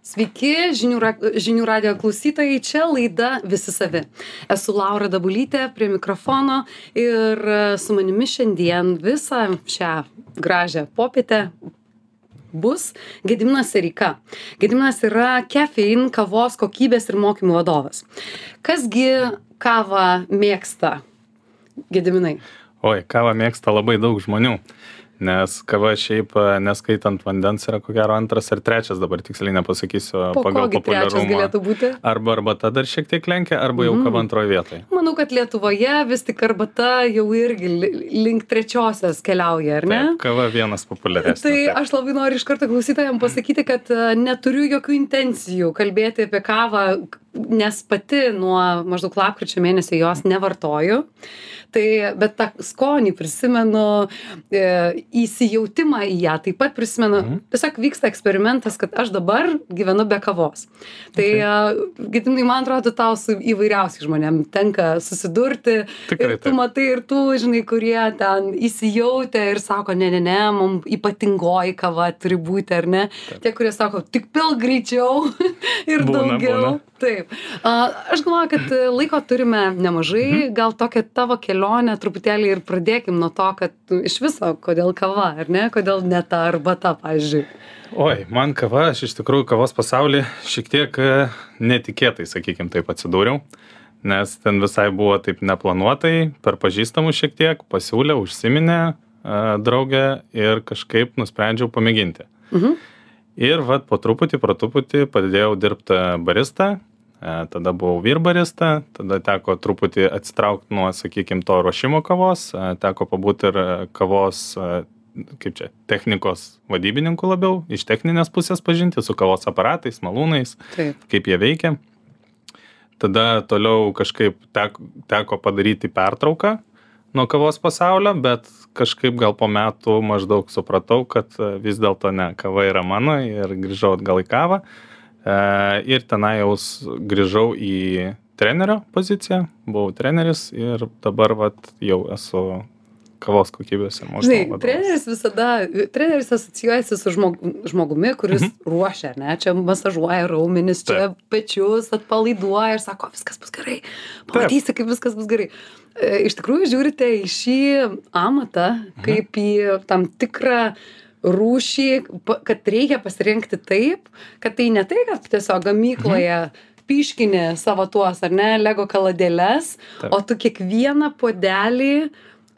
Sveiki, žinių, ra žinių radio klausytojai, čia laida Visi savi. Esu Laura Dabulytė prie mikrofono ir su manimi šiandien visą šią gražią popietę bus Gediminas Erika. Gediminas yra Kefein kavos kokybės ir mokymų vadovas. Kasgi kavą mėgsta Gediminai? Oi, kavą mėgsta labai daug žmonių nes kava šiaip neskaitant vandens yra ko gero antras ar trečias dabar tiksliai nepasakysiu Po pagal populiarumą galėtų būti? arba arbata dar šiek tiek lenkia arba jau kava antroje vietoje Manau, kad Lietuvoje vis tik arbata jau irgi li- link trečiosios keliauja, ar ne? Taip, kava vienas populiaresnis Tai taip. aš labai noriu iš karto klausytojams pasakyti, kad e, neturiu jokių intencijų kalbėti apie kavą, nes pati nuo maždaug lapkričio mėnesio jos nevartoju. Tai, bet tą skonį prisimenu, e, įsijautimą į ją taip pat prisimenu. Mhm. Tiesiog vyksta eksperimentas, kad aš dabar gyvenu be kavos. Tai, okay. Gidinai, man atrodo, tau su įvairiausiais žmonėm tenka susidurti. Tikrai ir tu taip. matai ir tų, žinai, kurie ten įsijautė ir sako, ne, ne, ne, mums ypatingoji kava turi būti, ar ne? Tie, kurie sako, tik pil greičiau ir Būna, daugiau. būna. Taip. A, Aš galvoju, kad e, laiko turime nemažai, Mhm. gal tokią tavo kelionę truputėlį ir pradėkim nuo to, kad iš viso, kodėl kava, ar ne, kodėl ne ta arbata, pavyzdžiui. Oi, man kava, aš iš tikrųjų kavos pasaulį šiek tiek e, netikėtai, sakykim, taip atsidūriau, nes ten visai buvo taip neplanuotai, per pažįstamų šiek tiek pasiūlė, užsiminė e, draugė ir kažkaip nusprendžiau pamėginti. Mhm. Ir vad po truputį, pro truputį padėjau dirbti barista, e, tada buvau vyrbarista, tada teko truputį atsitraukti nuo, sakykime, to ruošimo kavos, e, teko pabūti ir e, kavos, e, kaip čia, technikos vadybininku labiau, iš techninės pusės pažinti su kavos aparatais, malūnais, Taip. kaip jie veikia. Tada toliau kažkaip teko, teko padaryti pertrauką nuo kavos pasaulio, bet kažkaip gal po metų maždaug supratau, kad e, vis dėlto ne, kava yra mano ir grįžau atgal į kavą. E, ir tenai jau grįžau į trenerio poziciją, buvau treneris ir dabar vat, jau esu kavos kokybės ir mokymo Žinai, vadovas. treneris visada, treneris asocijuojasi su žmog, žmogumi, kuris mhm. ruošia, ar ne, čia masažuoja raumenis, čia pečius, atpalaiduoja ir sako, viskas bus gerai, pamatysi, kaip viskas bus gerai. E, Iš tikrųjų, žiūrite į šį amatą kaip į tam tikrą rūšį, kad reikia pasirinkti taip, kad tai ne tai, kad tiesiog gamykloje piškinė savo tuos, ar ne, lego kaladėlės, Taip. o tu kiekvieną podelį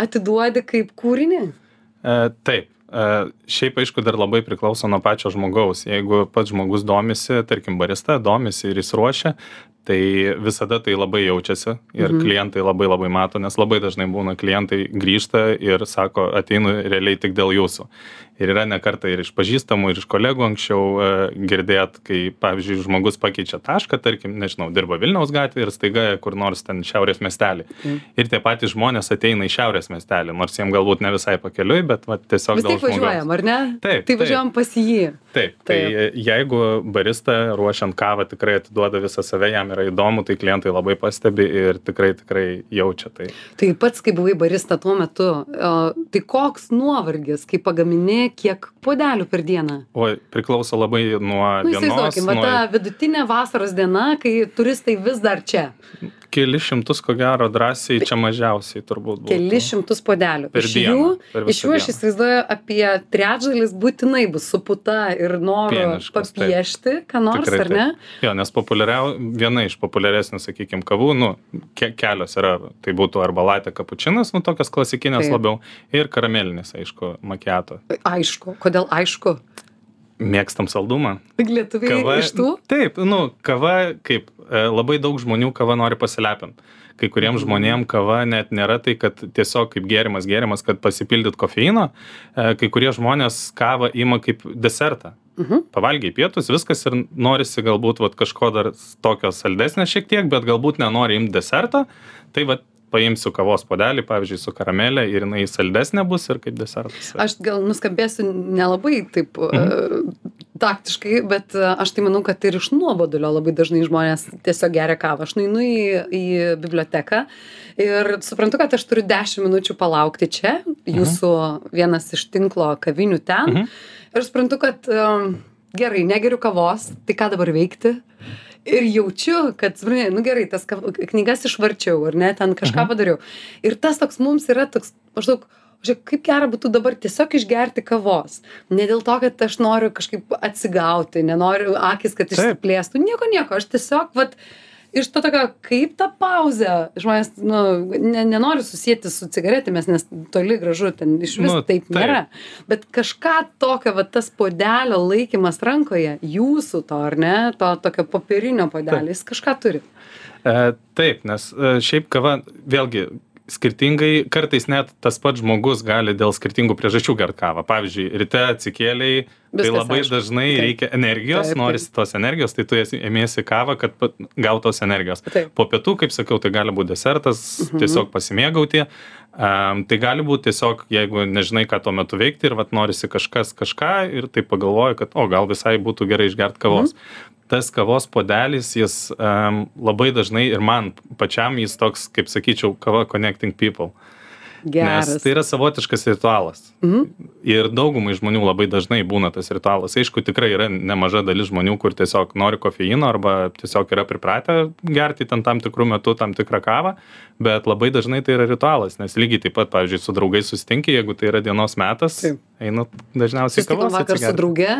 atiduodi kaip kūrinį. E, taip. E, šiaip aišku dar labai priklauso nuo pačio žmogaus. Jeigu pats žmogus domisi, tarkim, barista, domisi ir jis ruošia, tai visada tai labai jaučiasi ir mhm. klientai labai labai mato, nes labai dažnai būna klientai grįžta ir sako, ateinu realiai tik dėl jūsų. Ir yra ne kartą ir iš pažįstamų, ir iš kolegų anksčiau e, girdėt, kai, pavyzdžiui, žmogus pakeičia tašką, tarkim, nežinau, dirba Vilniaus gatvėje ir staiga kur nors ten šiaurės miestelį. Mhm. Ir tie patys žmonės ateina į šiaurės miestelį, nors jiems galbūt ne visai pakeliui, bet va, tiesiog dėl tiek važiuojam, žmogaus. ar ne? Taip, Tai važiuojam pas jį. Taip, tai jeigu barista ruošiant kavą tikrai atiduoda visą save, jam yra įdomu, tai klientai labai pastebi ir tikrai, tikrai jaučia tai. Tai pats, kai buvai barista tuo metu, o, tai koks nuovargis, kai pagamini, kiek podelių per dieną? O priklauso labai nuo nu, įsivaizduokim, va nuo ta vidutinė vasaros diena, kai turistai vis dar čia. Keli šimtus, ko gero, drąsiai čia mažiausiai turbūt. būtų. Keli šimtus podelių. Per iš dieną, jų, per iš jų aš įsivaizduoju, apie trečdalis būtinai bus su puta ir noru Pieniškos, taip. papiešti, ką nors, Tikrai ar ne? taip. Jo, nes populiariau, viena iš populiaresnių, sakykime, kavų, nu, ke kelios yra, tai būtų arba latė kapučinas, nu, tokios klasikinės Taip. labiau, ir karamelinis, aišku, makiato. Aišku. Kodėl aišku? Mėgstam saldumą. Lietuviai iš tų? Taip, nu, kava, kaip labai daug žmonių kava nori pasilepinti. Kai kuriems Mhm. žmonėms kava net nėra tai, kad tiesiog kaip gėrimas gėrimas, kad pasipildyt kofeino. E, Kai kurie žmonės kavą ima kaip desertą. Mhm. Pavalgiai pietus, viskas ir norisi galbūt vat, kažko dar tokio saldesnio šiek tiek, bet galbūt nenori imti deserto. Tai vat, paimsiu kavos puodelį, pavyzdžiui, su karamelė ir jinai saldesnė bus ir kaip desertas. Aš gal nuskambėsiu nelabai taip mhm. Taktiškai, bet e, aš tai manau, kad ir iš nuobodulio labai dažnai žmonės tiesiog geria kavą. Aš nueinu į, į biblioteką ir suprantu, kad aš turiu 10 minučių palaukti čia, jūsų vienas iš tinklo kavinių ten. Mhm. Ir suprantu, kad um, gerai negeriu kavos tai ką dabar veikti ir jaučiu kad supranti nu gerai tas knygas išvarčiau ar ne ten kažką padariau ir tas toks mums yra toks maždaug žiūrėk kaip gera būtų dabar tiesiog išgerti kavos. Ne dėl to kad aš noriu kažkaip atsigauti nenoriu akys kad išsiplėstų. Nieko nieko. Aš tiesiog vat iš to tokio kaip ta pauzė. Žmonės nu ne nenori susieti su cigaretėmis nes toli gražu ten išvis Nu, taip taip. nėra. Bet kažką tokio va tas puodelio laikymas rankoje jūsų to ar ne to tokio popierinio puodelio jis kažką turi. E, taip, nes e, šiaip kava, vėlgi, skirtingai, kartais net tas pats žmogus gali dėl skirtingų priežasčių gert kavą. Pavyzdžiui, ryte atsikėliai, tai labai aišku. dažnai Taip. reikia energijos, Taip, taip. norisi tos energijos, tai tu ėmėsi kavą, kad gautos energijos. Taip. Po pietų, kaip sakiau, tai gali būti desertas, Mhm. tiesiog pasimėgauti. Um, tai gali būti tiesiog, jeigu nežinai, ką tuo metu veikti ir vat norisi kažkas kažką ir tai pagalvoji, kad, o gal visai būtų gerai išgerti kavos. Tas kavos podelis, jis um, labai dažnai ir man pačiam jis toks, kaip sakyčiau, kava connecting people. Geras Nes tai yra savotiškas ritualas. Mhm. Ir daugumai žmonių labai dažnai būna tas ritualas. Aišku, tikrai yra nemaža dalis žmonių, kur tiesiog nori kofeino arba tiesiog yra pripratę gerti ten tam tikrų metų tam tikrą kavą, bet labai dažnai tai yra ritualas, nes lygiai taip pat, pavyzdžiui, su draugais susitinki, jeigu tai yra dienos metas, Taip. einat dažniausiai Susitikom kavos vakar su atsigert. drauge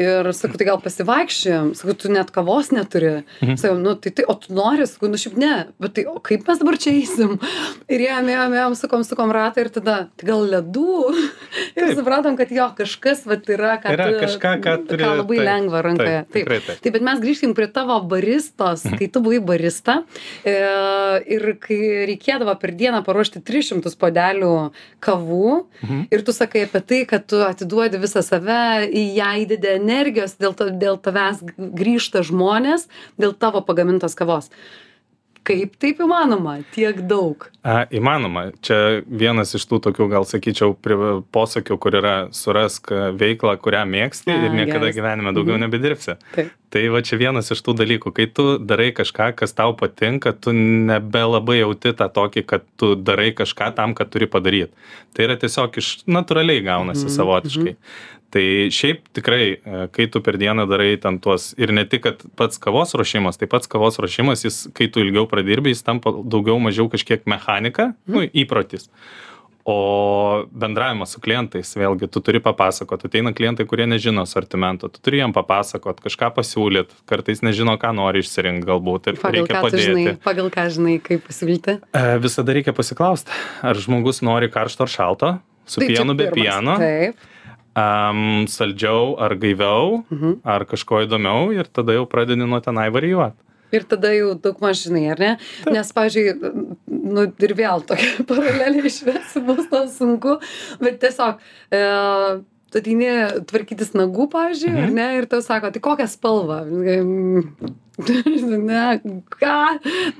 ir sakau, tai gal pasivaikščiojam, sakau, tu net kavos neturi. Mhm. Sakau, nu tai, tai, o tu nori, sakau, nu šiaip ne, bet tai, o kaip mes dabar čia eisim? Ir ėjom, ėjom, ėjom, sukom, sukom ratą ir tada, gal ledų. Ir Taip. supratom, kad jo, kažkas vat yra, ką, Yra tu- kažką, ką turi- ką labai taip, lengva rankoje. taip, tikrai taip. Taip, bet mes grįžkim prie tavo baristos, kai tu buvai barista e, ir kai reikėdavo per dieną paruošti 300 podelių kavų Mhm. ir tu sakai apie tai, kad tu atiduodi visą save, į ją įdedi energijos, dėl, to, dėl tavęs grįžta žmonės, dėl tavo pagamintos kavos. Kaip taip įmanoma, tiek daug? A, įmanoma. Čia vienas iš tų tokių, gal sakyčiau, posakių, kur yra surask a, veiklą, kurią mėgsti A, ir niekada geras. gyvenime daugiau Mhm. nebedirbsi. Taip. Tai va čia vienas iš tų dalykų, kai tu darai kažką, kas tau patinka, tu nebelabai jauti tą tokį, kad tu darai kažką tam, kad turi padaryti. Tai yra tiesiog iš natūraliai gaunasi Mhm, savotiškai. Tai šiaip tikrai, e, kai tu per dieną darai ten tuos ir ne tik, kad pats kavos ruošimas, tai pats kavos ruošimas, jis, kai tu ilgiau pradirbi, jis tampa daugiau mažiau kažkiek mechanika, nu, įprotis. O bendravimas su klientais, vėlgi, tu turi papasakot, ateina klientai, kurie nežino sortimento, tu turi jiem papasakot, kažką pasiūlyt, kartais nežino, ką nori išsirinkti galbūt ir Pagal reikia ką tu žinai, padėti. pagal ką žinai, kaip pasivilti? E, Visada reikia pasiklausti, ar žmogus nori karšto ar šalto, su Tai pienu, be pieno, Taip. Um, saldžiau ar gaiviau, Mhm. ar kažko įdomiau ir tada jau pradedi nuo tenai varijuoti. Ir tada jau daug maž žinai, ar ne? Taip. Nes, pavyzdžiui, nu ir vėl tokia paralelė išvesi bus to sunku, bet tiesiog, e, tu ateini tvarkytis nagų, pavyzdžiui, Mhm. ne, ir tau sako, tai kokią spalvą? Ne, ką,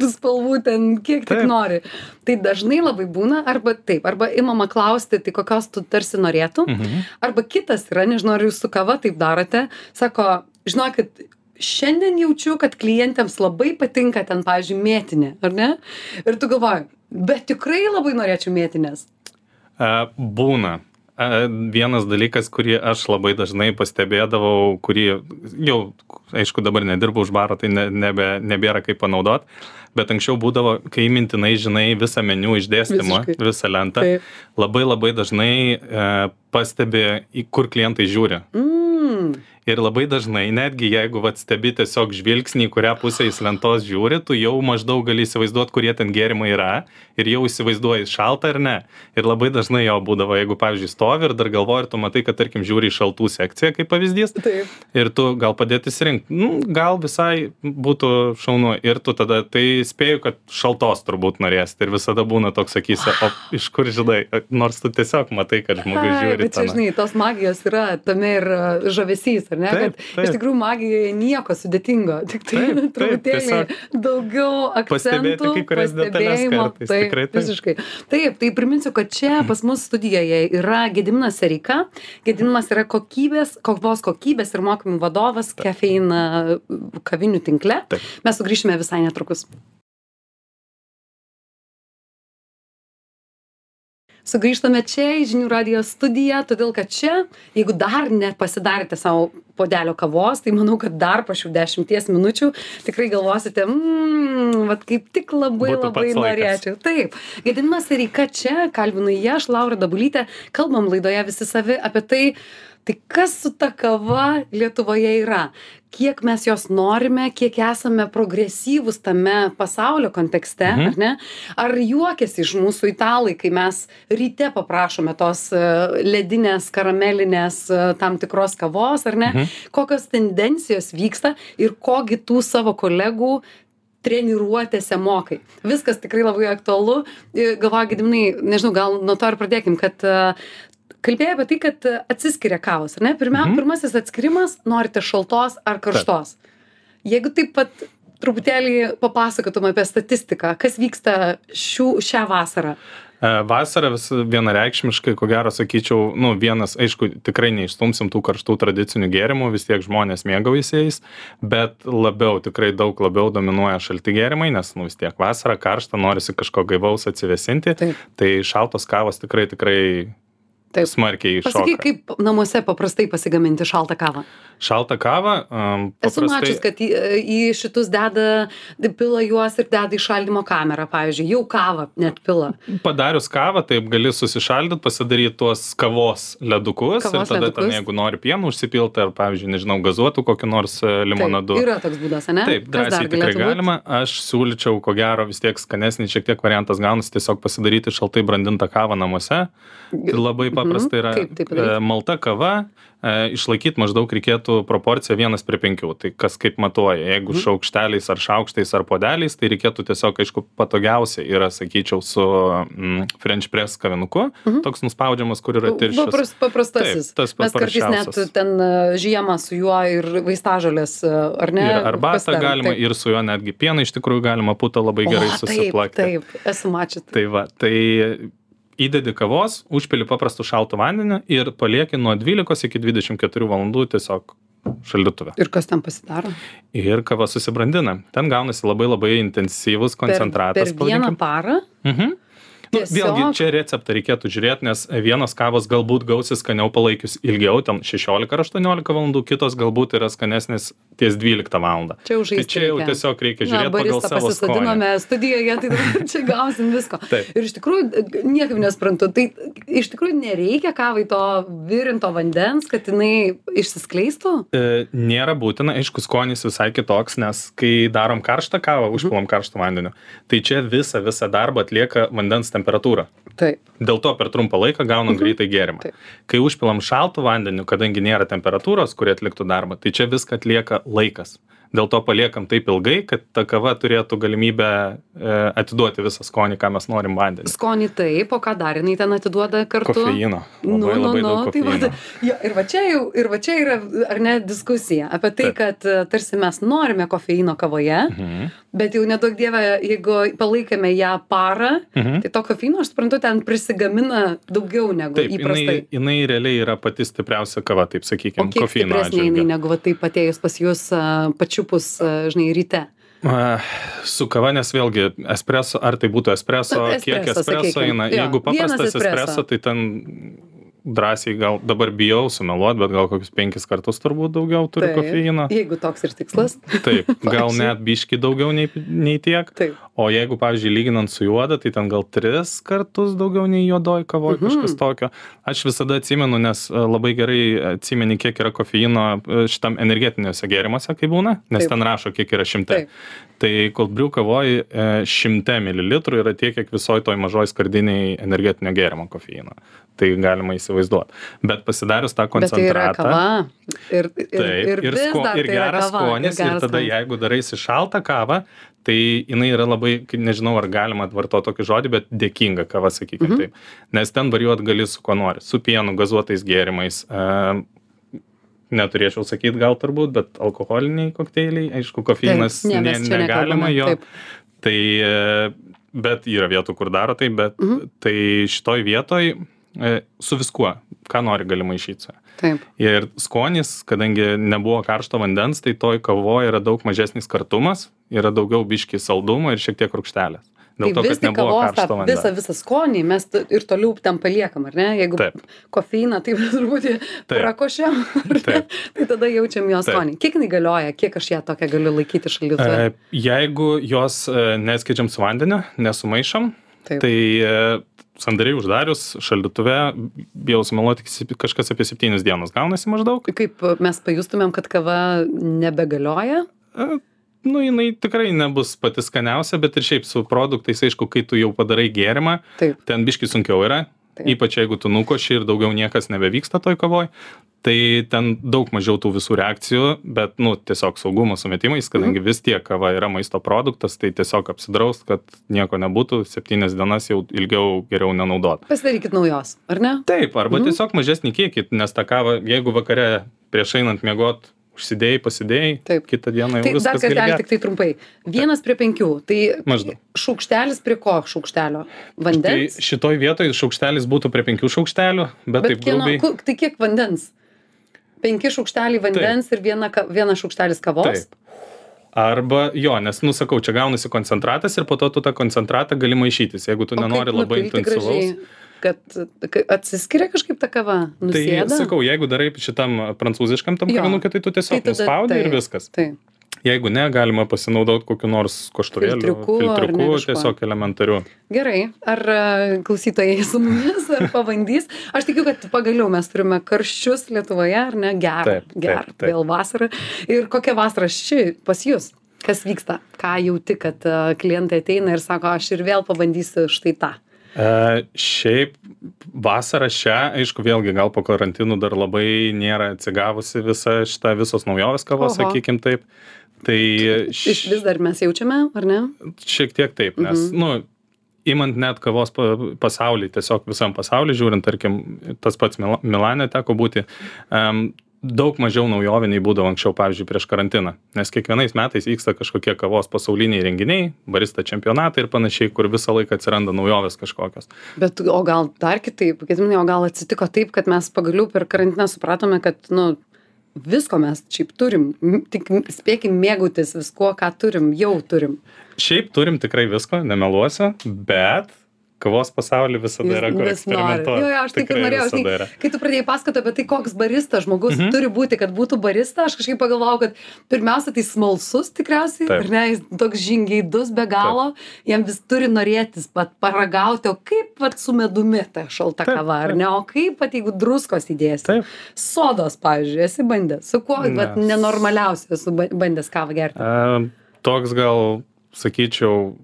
tu spalvų ten kiek tik Taip. nori. Tai dažnai labai būna, arba taip, arba imama klausti, tai kokios tu tarsi norėtum, Mhm. arba kitas yra, nežinau, ar jūs su kava taip darote, sako, žinokit, šiandien jaučiu, kad klientėms labai patinka ten, pavyzdžiui, mėtinė, ar ne? Ir tu galvoji, bet tikrai labai norėčiau mėtinės. E, Būna. Vienas dalykas, kurį aš labai dažnai pastebėdavau, kurį jau, aišku, dabar nedirbu už baro, tai ne, nebe, nebėra kaip panaudot, bet anksčiau būdavo, kai mintinai žinai visą meniu išdėstymą, Visiškai. visą lentą, Taip. labai labai dažnai e, pastebi, į kur klientai žiūri. Mm. Ir labai dažnai, netgi jeigu vat, stebi tiesiog žvilgsnį, į kurią pusę jis lentos žiūri, tu jau maždaug gali įsivaizduoti, kurie ten gėrimai yra ir jau įsivaizduoji šaltą ar ne. Ir labai dažnai jo būdavo, jeigu, pavyzdžiui, stovi ir dar galvoji ir tu matai, kad, tarkim, žiūri į šaltų sekciją kaip pavyzdys Taip. ir tu gal padėti įsirinkti, nu, gal visai būtų šaunu ir tu tada, tai spėju, kad šaltos turbūt norėsi ir visada būna toks, sakysi, o iš kur žinai, nors tu tiesiog matai, kad žmogus žiūri. bet čia, žinai, tos magijos yra tame ir uh, žavesys, ar ne? Taip, kad taip. iš tikrųjų magijoje nieko sudėtingo, tik tai Taip, truputėlį daugiau akcentų. Pastebėjimo. Taip, tikrai taip. Visiškai. Taip, tai priminsiu, kad čia pas mus studijoje yra Gediminas Sereika. Gediminas yra kokybės, kavos kokybės ir mokymų vadovas kefeina kavinių tinkle. Taip. Mes sugrįšime visai netrukus. Sugrįžtame čia į žinių radijo studiją todėl kad čia jeigu dar nepasidarėte sau puodelio kavos tai manau kad dar po šių dešimties minučių tikrai galvosite mmm vat kaip tik labai labai norėčiau. Taip. Gediminas sereika čia kalbinu jį aš laura dabulytė kalbam laidoje visi savi apie tai tai kas su ta kava lietuvoje yra? Kiek mes jos norime kiek esame progresyvūs tame pasaulio kontekste Mhm. ar ne? Ar juokiasi iš mūsų italai kai mes ryte paprašome tos e, ledinės karamelinės e, tam tikros kavos ar ne? Mhm. kokios tendencijos vyksta ir ko gi tų savo kolegų treniruotėse mokai? Viskas tikrai labai aktualu. I- galvoju gediminai nežinau gal nuo to ir pradėkim kad e, kalbėjai apie tai kad atsiskiria kavos ar ne? Pirmia Mhm. pirmasis atskirimas norite šaltos ar karštos? Jeigu taip pat truputėlį papasakotum apie statistiką kas vyksta šių šią vasarą? E, Vasarą vis vienareikšmiškai, ko gero sakyčiau, nu, vienas, aišku, tikrai neišstumsim tų karštų tradicinių gėrimų, vis tiek žmonės mėgaujasi jais, bet labiau, tikrai daug labiau dominuoja šalti gėrimai, nes, nu, vis tiek vasara karšta, norisi kažko gaivaus atsivesinti, Taip. tai šaltos kavos tikrai, tikrai Taip. smarkiai pasakyk iššoka. kaip namuose paprastai pasigaminti šaltą kavą Šaltą kavą, um, esu paprastai... mačius kad į, į šitus deda pila juos ir deda į šaldymo kamerą pavyzdžiui jau kavą net pila Padarius kavą, taip gali susišaldyti, pasidaryti tuos kavos ledukus Kavos ir tada ledukus. ten, jeigu nori pienų užsipilti ar, pavyzdžiui, nežinau, gazuotų kokiu nors e, limonadu. Taip, yra toks būdas, ne? Taip, drąsiai tikrai būt? galima. Aš siūlyčiau, ko gero, vis tiek skanesnį šiek tiek variantas gaunasi tiesiog pasidaryti šaltai brandintą kavą namuose. Tai labai paprasta yra Kaip tai padaryt? e, malta kava, išlaikyti maždaug reikėtų proporciją vienas prie penkių. Tai kas kaip matuoja, jeigu Mhm. šaukšteliais ar šaukštais ar podeliais, tai reikėtų tiesiog, aišku, patogiausia yra, sakyčiau, su mm, French press kavinuku, Mhm. toks nuspaudžiamas, kur yra tirščias. Papras, paprastasis. Taip, tas Mes kartais net ten e, žiemą su juo ir vaistažolės, e, ar ne? Ir arbatą pasidarom. galima, Taip. ir su juo netgi pieną iš tikrųjų galima putą labai gerai O, susiplakti. Taip, taip, esu mačius. Tai va, tai įdedi kavos, užpili paprastų šaltų vandenį ir palieki nuo 12 iki 24 valandų tiesiog šaldytuve. Ir kas ten pasidaro? Ir kava susibrandina. Ten gaunasi labai labai intensyvus koncentratas. Per, per vieną parą? Mhm. Nu, Tiesiog- vėlgi, čia receptą reikėtų žiūrėti, nes vienos kavos galbūt gausis skaniau palaikius ilgiau, ten 16 ar 18 valandų, kitos galbūt yra skanesnės ties 12 valandą. Čia jau Tai čia jau reikia. tiesiog reikia Na, žiūrėti savo skonį. pasisodinome studijoje, tai čia gausim visko. Taip. Ir iš tikrųjų, niekaip nesprantu, tai iš tikrųjų nereikia kavai to virinto vandens, kad jinai išsiskleistų? E, nėra būtina, aišku, skonis visai kitoks, nes kai darom karštą kavą, užpilam karštą vandeniu, tai čia visą, visą darbą atlieka vandens temperatūra. Taip. Dėl to per trumpą laiką gaunam greitai gėrimą. Taip. Kai užpilam šaltų vandeniu, kadangi nėra temperatūros, kurie atliktų darbą, tai čia viską atlieka laikas. Dėl to paliekam taip ilgai, kad ta kava turėtų galimybę e, atiduoti visą skonį, ką mes norim vandenį. Skonį taip, o ką dar jinai ten atiduoda kartu? Kofeino. Labai, labai daug tai kofeino. va, jo, ir, va čia jau, ir va čia yra, ar ne, diskusija apie tai, Taip. kad e, tarsi mes norime kofeino kavoje, Mhm. bet jau nedaug dievė, jeigu palaikėme ją parą, Mhm. tai to kofeino, aš suprantu, ten prisigamina daugiau negu Taip, įprastai. jinai, jinai realiai yra pati stipriausia kava, taip sakykime, kofeino stipresnė jinai negu va taip atėjus pas jūs a, pačiupus, a, žinai, ryte? Su kava, nes vėlgi, espreso, ar tai būtų espreso, Na, kiek espreso, espreso sakykim. eina. Jo, Jeigu paprastas espreso. espreso, tai ten drąsiai gal dabar bijau sumeluot, bet gal kokius penkis kartus turbūt daugiau turi Taip. kofeino. Jeigu toks ir tikslas. Taip, gal net biški daugiau nei, nei tiek. Taip. O jeigu, pavyzdžiui, lyginant su juoda, tai ten gal tris kartus daugiau nei juodoj kavoj Mhm. kažkas tokio. Aš visada atsimenu, nes e, labai gerai atsimeni, kiek yra kofeino e, šitam energetiniuose gėrimuose, kai būna, nes Taip. ten rašo, kiek yra šimtai. Taip. Tai cold brew kavoj e, šimte mililitrų yra tiek, kiek visoj toj mažoj skardiniai energetinio gėrimo kofeino. Tai galima įsivaizduoti. Bet pasidarius tą tai koncentratą. kava. Ir, ir, Taip, ir, ir, sko, ir tai geras kava, skonis, ir, geras tada skonis. jeigu daraisi šaltą kavą, tai jinai yra labai, kaip nežinau, ar galima vartoti tokį žodį, bet dėkinga kava, sakykime Mhm. taip. Nes ten varijuot gali su kuo nori. Su pienu, gazuotais gėrimais. E, neturėčiau sakyti gal turbūt, bet alkoholiniai kokteiliai, aišku, kofeinas Taip, ne, ne, negalima jo. taip. Tai, e, bet yra vietų, kur daro tai, bet Mhm. tai šitoj vietoj su viskuo, ką nori gali maišyti. Taip. Ir skonis, kadangi nebuvo karšto vandens, tai toj kavoje yra daug mažesnis kartumas, yra daugiau biški saldumo ir šiek tiek rūkštelės. Dėl tai to, vis tik nebuvo kavos tą visą, visą skonį mes ir toliau ten paliekam, ar ne? Jeigu Taip. kofeiną, tai Taip. prakošiam, tai tada jaučiam jos Taip. skonį. Kiek jinai galioja, kiek aš ją tokią galiu laikyti šaldytuve? E, Jeigu jos e, neskidžiam su vandeniu, nesumaišom, Taip. tai e, sandariai uždarius šaldytuve, bijau sumeluoti, kažkas apie 7 dienas gaunasi maždaug. Kaip mes pajustumėm, kad kava nebegalioja? E, Nu, jinai tikrai nebus pati skaniausia, bet ir šiaip su produktais, aišku, kai tu jau padarai gėrimą, Taip. ten biški sunkiau yra, Taip. ypač jeigu tu nukoši ir daugiau niekas nebevyksta toj kovoj, tai ten daug mažiau tų visų reakcijų, bet, nu, tiesiog saugumo sumetimais, kadangi vis tiek kava yra maisto produktas, tai tiesiog apsidraust, kad nieko nebūtų, septynias dienas jau ilgiau geriau nenaudot. Pasidarykit naujos, ar ne? Taip, arba Mhm. tiesiog mažesnį kiekį, nes tą kavą, jeigu vakare prieš einant miegot, užsidėjai, pasidėjai, Taip. kitą dieną jau Tai dar viskas gali kartelį tik tai trumpai. Vienas prie penkių. Tai Maždaug. šaukštelis prie ko šaukštelio? Tai Vandens? šitoj vietoj šaukštelis būtų prie penkių šaukštelių, bet, bet taip kieno, grubiai. ku- tai kiek vandens? Penki šaukšteliai vandens ir viena, vienas šaukštelis kavos? Taip. Arba jo, nes, nu sakau, čia gaunasi koncentratas ir po to tu tą koncentratą gali maišytis, jeigu tu O nenori labai intensyvaus. gražiai, Kad kad atsiskiria kažkaip ta kava? Tai Nusėda? sakau, jeigu darai šitam prancūziškam tam Jo. kavinukai, tai tu tiesiog tada nuspaudi ir taip, viskas. Taip. Jeigu ne, galima pasinaudoti kokiu nors koštuvėliu, Filtriuku ar ne filtriuku, kažkuo. tiesiog elementariu. Gerai, ar e, klausytojai su mumis, ar pabandys? Aš tikiu, kad pagaliau mes turime karščius Lietuvoje, ar ne? Gerą, Taip, taip, gerą, taip. vėl vasarą. Ir kokia vasara ši pas jūs? Kas vyksta? Ką jauti, kad e, klientai ateina ir sako, aš ir vėl pabandysiu štai tą. E, šiaip vasarą šią, aišku, vėlgi gal po karantinų dar labai nėra atsigavusi visa šita visos naujovės kavos, sakykim taip. Tai Iš vis dar mes jaučiame, ar ne? šiek tiek taip, nes, Mhm. nu, imant net kavos pa- pasaulį, tiesiog visam pasauliu žiūrint, tarkim, tas pats Mila- Milane teko būti, um, daug mažiau naujoviniai būdavo anksčiau, pavyzdžiui, prieš karantiną. Nes kiekvienais metais vyksta kažkokie kavos pasauliniai renginiai, barista čempionatai ir panašiai, kur visą laiką atsiranda naujovės kažkokios. Bet o gal dar kitaip, Gediminai, o gal atsitiko taip, kad mes pagaliau per karantiną supratome, kad, nu, visko mes šiaip turim, tik spėkim mėgautis viskuo, ką turim, jau turim. Šiaip turim tikrai visko, nemeluosiu, bet kavos pasaulyje visada Vis- yra kur eksperimentuoti. Jo, jo, aš taip ir norėjau. Žinai, kai tu pradėjai pasakoti apie tai, koks barista žmogus Mhm. turi būti, kad būtų barista, aš kažkaip pagalvojau, kad pirmiausia, tai smalsus tikriausiai, Taip. ar ne, jis toks žingeidus be galo, jam vis turi norėtis pat paragauti, o kaip vat, su medumi ta šalta Taip, kava, ar taip. ne, o kaip pat jeigu druskos įdėsi. Taip. Sodos, pavyzdžiui, esi bandęs. Su kuo, Ne. vat, nenormaliausia esu ba- bandęs kavą gerti. E, toks gal, sakyčiau,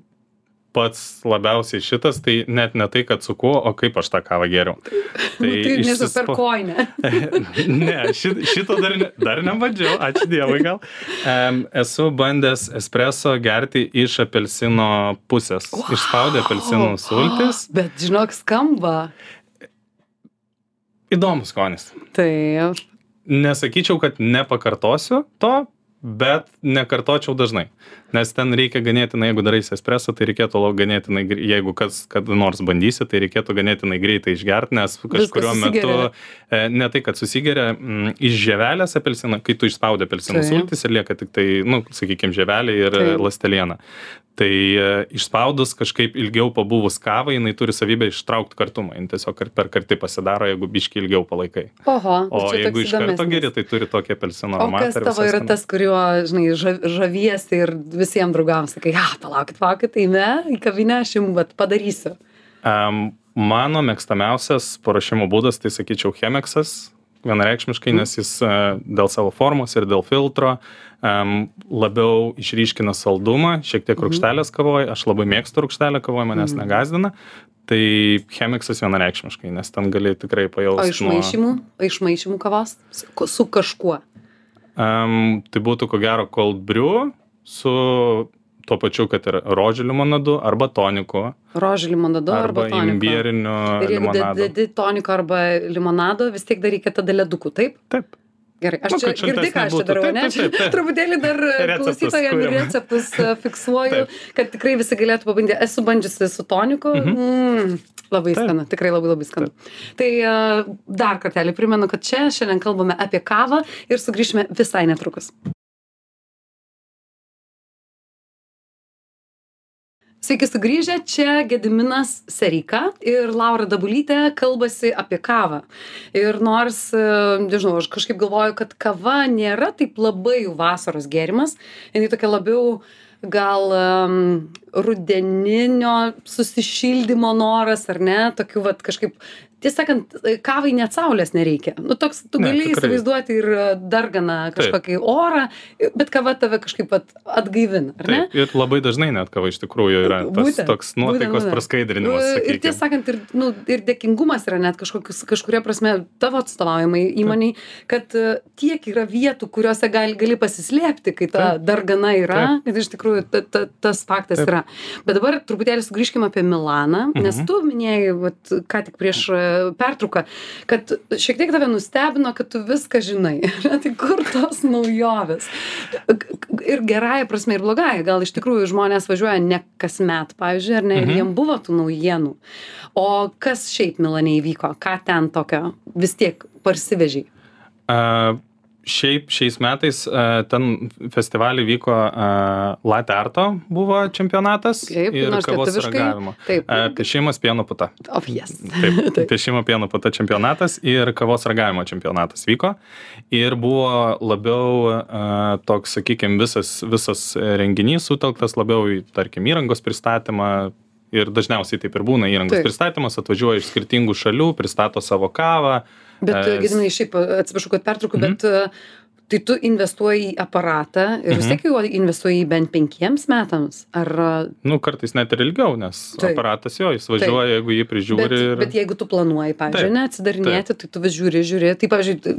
pats labiausiai šitas, tai net ne tai, kad su kuo, o kaip aš tą kavą geriau. Tai, tai nežinau, per išsispo- koinę. ne, ši, šito dar, ne, dar nebandžiau, ačiū Dievui gal. Um, esu bandęs espreso gerti iš apelsino pusės. Wow. Išspaudė apelsinų sultis. Bet žinok, skamba. Įdomus skonis. Taip. Nesakyčiau, kad nepakartosiu to, bet nekartočiau dažnai. Nes ten reikia ganėtinai, jeigu darai espreso, tai reikėtų ganėtinai, jeigu kas kada nors bandysi, tai reikėtų ganėtinai greitai išgerti, nes kažkurio metu e, ne tai, kad susigeria mm, iš žievelės apelsino, kai tu išspaudė apelsinų sultis ir lieka tik tai, nu, sakykime, žievelė ir Taip. Taip. Tai e, išspaudus kažkaip ilgiau pabuvus kavą, jinai turi savybę ištraukti kartumą. Jin tiesiog kar- per kartį pasidaro, jeigu biški ilgiau palaikai. Oho. O čia jeigu iš karto geri, tai turi tokį apelsino O aromatą. kas ir tavo yra tas, kuriuo, žinai, ža- žaviesi ir visiems draugams sakai, ja, palaukit, palaukit, tai ne, į kavinę aš jums vat, padarysiu. Um, mano mėgstamiausias paruošimo būdas, tai sakyčiau, Chemeksas, vienareikšmiškai, nes jis uh, dėl savo formos ir dėl filtro um, labiau išryškina saldumą, šiek tiek rūkštelės kavoje, aš labai mėgstu rūkštelę kavoje, manęs Mhm. negazdina. Tai Chemeksas vienareikšmiškai, nes ten gali tikrai pajausti. o iš maišymų kavos su, su kažkuo. Um, tai būtų ko gero cold brew su tuo pačiu, kad ir rožių limonadu arba toniku. Rožių limonado arba, arba imbieriniu Ir jeigu limonadu. dedi toniko arba limonado, vis tiek dar reikia tada ledukų, taip? Taip. Gerai, aš Nu, čia kad girdi, ką aš čia darau, Taip, ne? taip, taip, taip. Truputėlį dar kuriam. receptus e, fiksuoju, Taip. kad tikrai visi galėtų pabandyti. Esu bandžiusi su toniku. Mhm. Mm, labai Taip. skanu, tikrai labai labai skanu. Tai e, dar kartelį primenu, kad čia šiandien kalbame apie kavą ir sugrįšime visai netrukus. Sveiki sugrįžę, čia Gediminas Sereika ir Laura Dabulytė kalbasi apie kavą. Ir nors, e, nežinau, aš kažkaip galvoju, kad kava nėra taip labai vasaros gėrimas, jinai tokia labiau gal um, rudeninio susišildymo noras, ar ne, tokių vat kažkaip tiesą sakant kavai net saulės nereikia nu toks tu Ne, gali tikrai. įsivaizduoti ir darganą kažkokį orą bet kava tave kažkaip atgaivina ne Taip, ir labai dažnai net kava iš tikrųjų yra tas Būtent, toks nuotaikos būtent, praskaidrinimas. Ir sakykim. tiesą sakant, ir, nu, ir dėkingumas yra net kažkokius, kažkuria prasme tavo atstovaujamai įmoniai, kad e, tiek yra vietų, kuriuose gali, gali pasislėpti, kai ta Taip. dargana yra, kad iš tikrųjų ta, ta, tas faktas Taip. yra. Bet dabar truputėlį sugrįžkime apie Milaną, nes Mhm. tu minėjai, vat, ką tik prieš e, pertrauką, kad šiek tiek tave nustebino, kad tu viską žinai. tai kur tos naujovės? Ir gerąją prasme, ir blogąją. Gal iš tikrųjų žmonės važiuoja ne kasmet, pavyzdžiui, ar ne, ir Mhm. jiem buvo tų naujienų. O kas šiaip Milane įvyko? Ką ten tokio vis tiek parsivežiai? A, Šiaip šiais metais a, ten festivalį vyko a, Latte Arto buvo čempionatas Kaip, ir kavos ragavimo. Taip. A, Piešimas pieno puta. O, jas. Taip, Taip. piešimo pieno puta čempionatas ir kavos ragavimo čempionatas vyko. Ir buvo labiau a, toks, sakykime, visas, visas renginys sutelktas labiau į, tarkim, įrangos pristatymą. Ir dažniausiai taip ir būna įrangos Taip. pristatymas, atvažiuoja iš skirtingų šalių, pristato savo kavą. Bet, Gedinai, šiaip atsiprašau, kad pertraukiu, Mhm. bet e, tai tu investuoji į aparatą ir vis Mhm. tiek jau investuoji bent penkiems metams? Ar Nu, kartais net ir ilgiau, nes Taip. aparatas jo, jis važiuoja, jeigu jį prižiūri. Bet, ir... bet jeigu tu planuoji, pavyzdžiui, Taip, neatsidarinėti, tai tu vis žiūri, žiūri. Tai, pavyzdžiui,